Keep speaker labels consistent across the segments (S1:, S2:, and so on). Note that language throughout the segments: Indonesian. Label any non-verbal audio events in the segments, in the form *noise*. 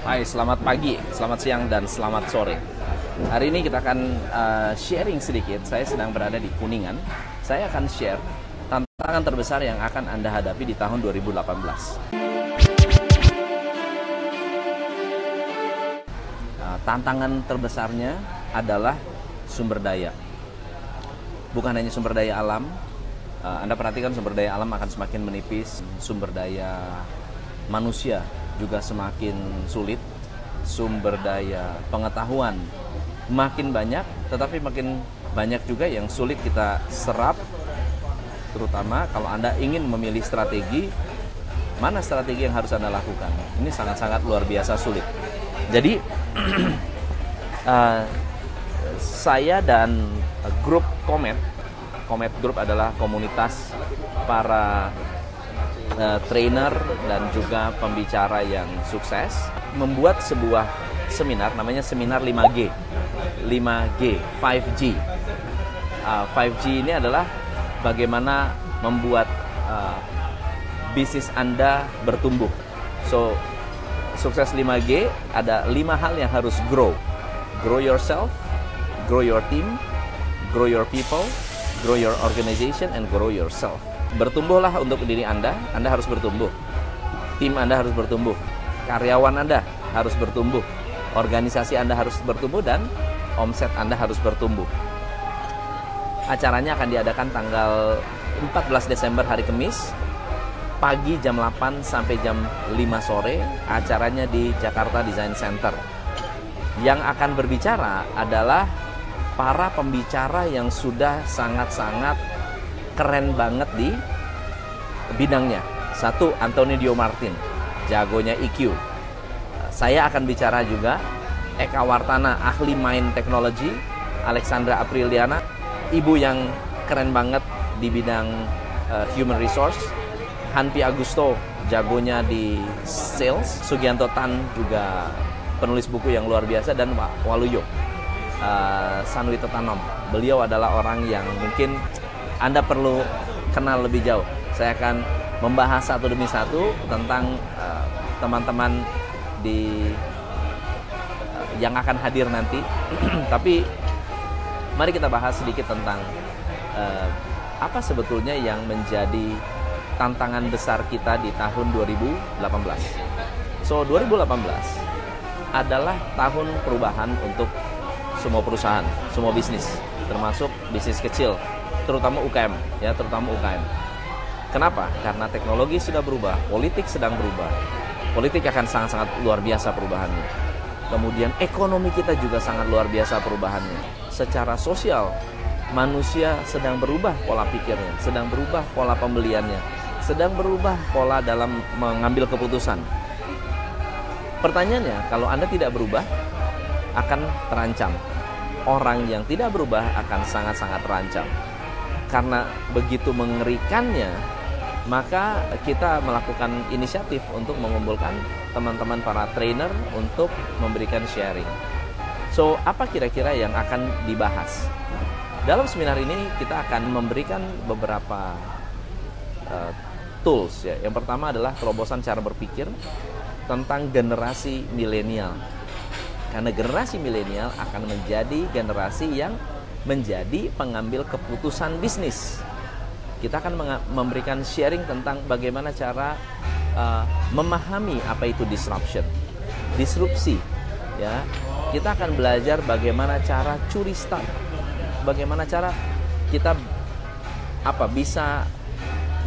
S1: Hai, selamat pagi, selamat siang, dan selamat sore. Hari ini kita akan uh, sharing sedikit. Saya sedang berada di Kuningan. Saya akan share tantangan terbesar yang akan Anda hadapi di tahun 2018. Uh, tantangan terbesarnya adalah sumber daya. Bukan hanya sumber daya alam, uh, Anda perhatikan sumber daya alam akan semakin menipis, sumber daya manusia juga semakin sulit, sumber daya pengetahuan makin banyak, tetapi makin banyak juga yang sulit kita serap, terutama kalau Anda ingin memilih strategi, mana strategi yang harus Anda lakukan. Ini sangat-sangat luar biasa sulit. Jadi, uh, *clears throat* saya dan grup Komet, Komet Group adalah komunitas para uh, trainer dan juga pembicara yang sukses membuat sebuah seminar namanya seminar 5G 5G 5G uh, 5G ini adalah bagaimana membuat uh, bisnis Anda bertumbuh. So sukses 5G ada lima hal yang harus grow. Grow yourself grow your team grow your people grow your organization and grow yourself Bertumbuhlah untuk diri Anda, Anda harus bertumbuh. Tim Anda harus bertumbuh. Karyawan Anda harus bertumbuh. Organisasi Anda harus bertumbuh dan omset Anda harus bertumbuh. Acaranya akan diadakan tanggal 14 Desember hari Kamis pagi jam 8 sampai jam 5 sore acaranya di Jakarta Design Center. Yang akan berbicara adalah para pembicara yang sudah sangat-sangat keren banget di bidangnya. Satu, Anthony Dio Martin, jagonya EQ. Saya akan bicara juga Eka Wartana, ahli main teknologi, Alexandra Apriliana, ibu yang keren banget di bidang uh, human resource, Hanpi Agusto, jagonya di sales, Sugianto Tan juga penulis buku yang luar biasa dan Waluyo uh, Sanwito Tanom. Beliau adalah orang yang mungkin anda perlu kenal lebih jauh. Saya akan membahas satu demi satu tentang eh, teman-teman uh, di uh, yang akan hadir nanti. *clears throat* Tapi mari kita bahas sedikit tentang uh, apa sebetulnya yang menjadi tantangan besar kita di tahun 2018. So 2018 adalah tahun perubahan untuk semua perusahaan, semua bisnis, termasuk bisnis kecil, terutama UKM ya terutama UKM kenapa? Karena teknologi sudah berubah politik sedang berubah. Politik akan sangat-sangat luar biasa perubahannya. Kemudian ekonomi kita juga sangat luar biasa perubahannya. Secara sosial manusia sedang berubah pola pikirnya sedang berubah pola pembeliannya sedang berubah pola dalam mengambil keputusan. Pertanyaannya kalau anda tidak berubah akan terancam. Orang yang tidak berubah akan sangat-sangat terancam karena begitu mengerikannya maka kita melakukan inisiatif untuk mengumpulkan teman-teman para trainer untuk memberikan sharing. So, apa kira-kira yang akan dibahas? Dalam seminar ini kita akan memberikan beberapa uh, tools ya. Yang pertama adalah terobosan cara berpikir tentang generasi milenial. Karena generasi milenial akan menjadi generasi yang menjadi pengambil keputusan bisnis. Kita akan memberikan sharing tentang bagaimana cara uh, memahami apa itu disruption, disrupsi. Ya, kita akan belajar bagaimana cara curi start, bagaimana cara kita apa bisa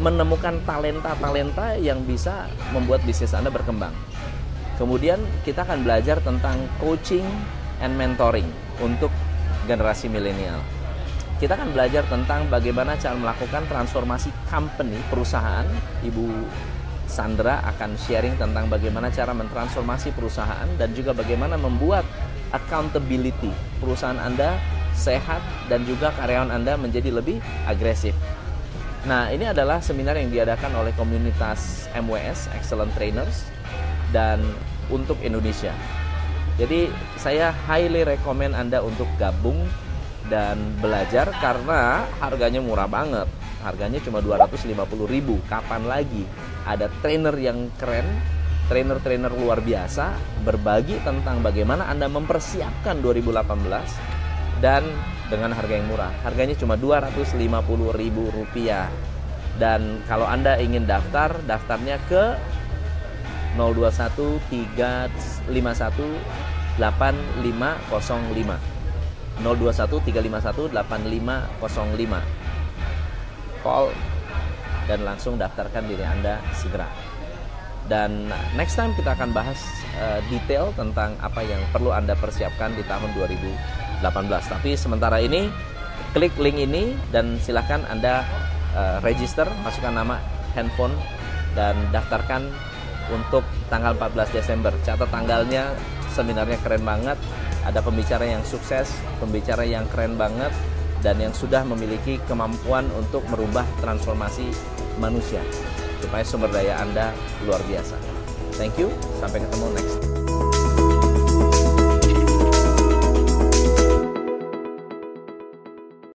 S1: menemukan talenta-talenta yang bisa membuat bisnis Anda berkembang. Kemudian kita akan belajar tentang coaching and mentoring untuk generasi milenial. Kita akan belajar tentang bagaimana cara melakukan transformasi company, perusahaan. Ibu Sandra akan sharing tentang bagaimana cara mentransformasi perusahaan dan juga bagaimana membuat accountability perusahaan Anda sehat dan juga karyawan Anda menjadi lebih agresif. Nah, ini adalah seminar yang diadakan oleh komunitas MWS Excellent Trainers dan untuk Indonesia. Jadi saya highly recommend Anda untuk gabung dan belajar karena harganya murah banget. Harganya cuma 250.000. Kapan lagi ada trainer yang keren trainer-trainer luar biasa berbagi tentang bagaimana Anda mempersiapkan 2018 dan dengan harga yang murah. Harganya cuma Rp250.000. Dan kalau Anda ingin daftar, daftarnya ke 021 351 8505 021 351 8505 call dan langsung daftarkan diri Anda segera. Dan next time kita akan bahas uh, detail tentang apa yang perlu Anda persiapkan di tahun 2018 tapi sementara ini klik link ini dan silahkan Anda uh, register masukkan nama handphone dan daftarkan untuk tanggal 14 Desember catat tanggalnya seminarnya keren banget ada pembicara yang sukses, pembicara yang keren banget, dan yang sudah memiliki kemampuan untuk merubah transformasi manusia supaya sumber daya Anda luar biasa. Thank you, sampai ketemu next.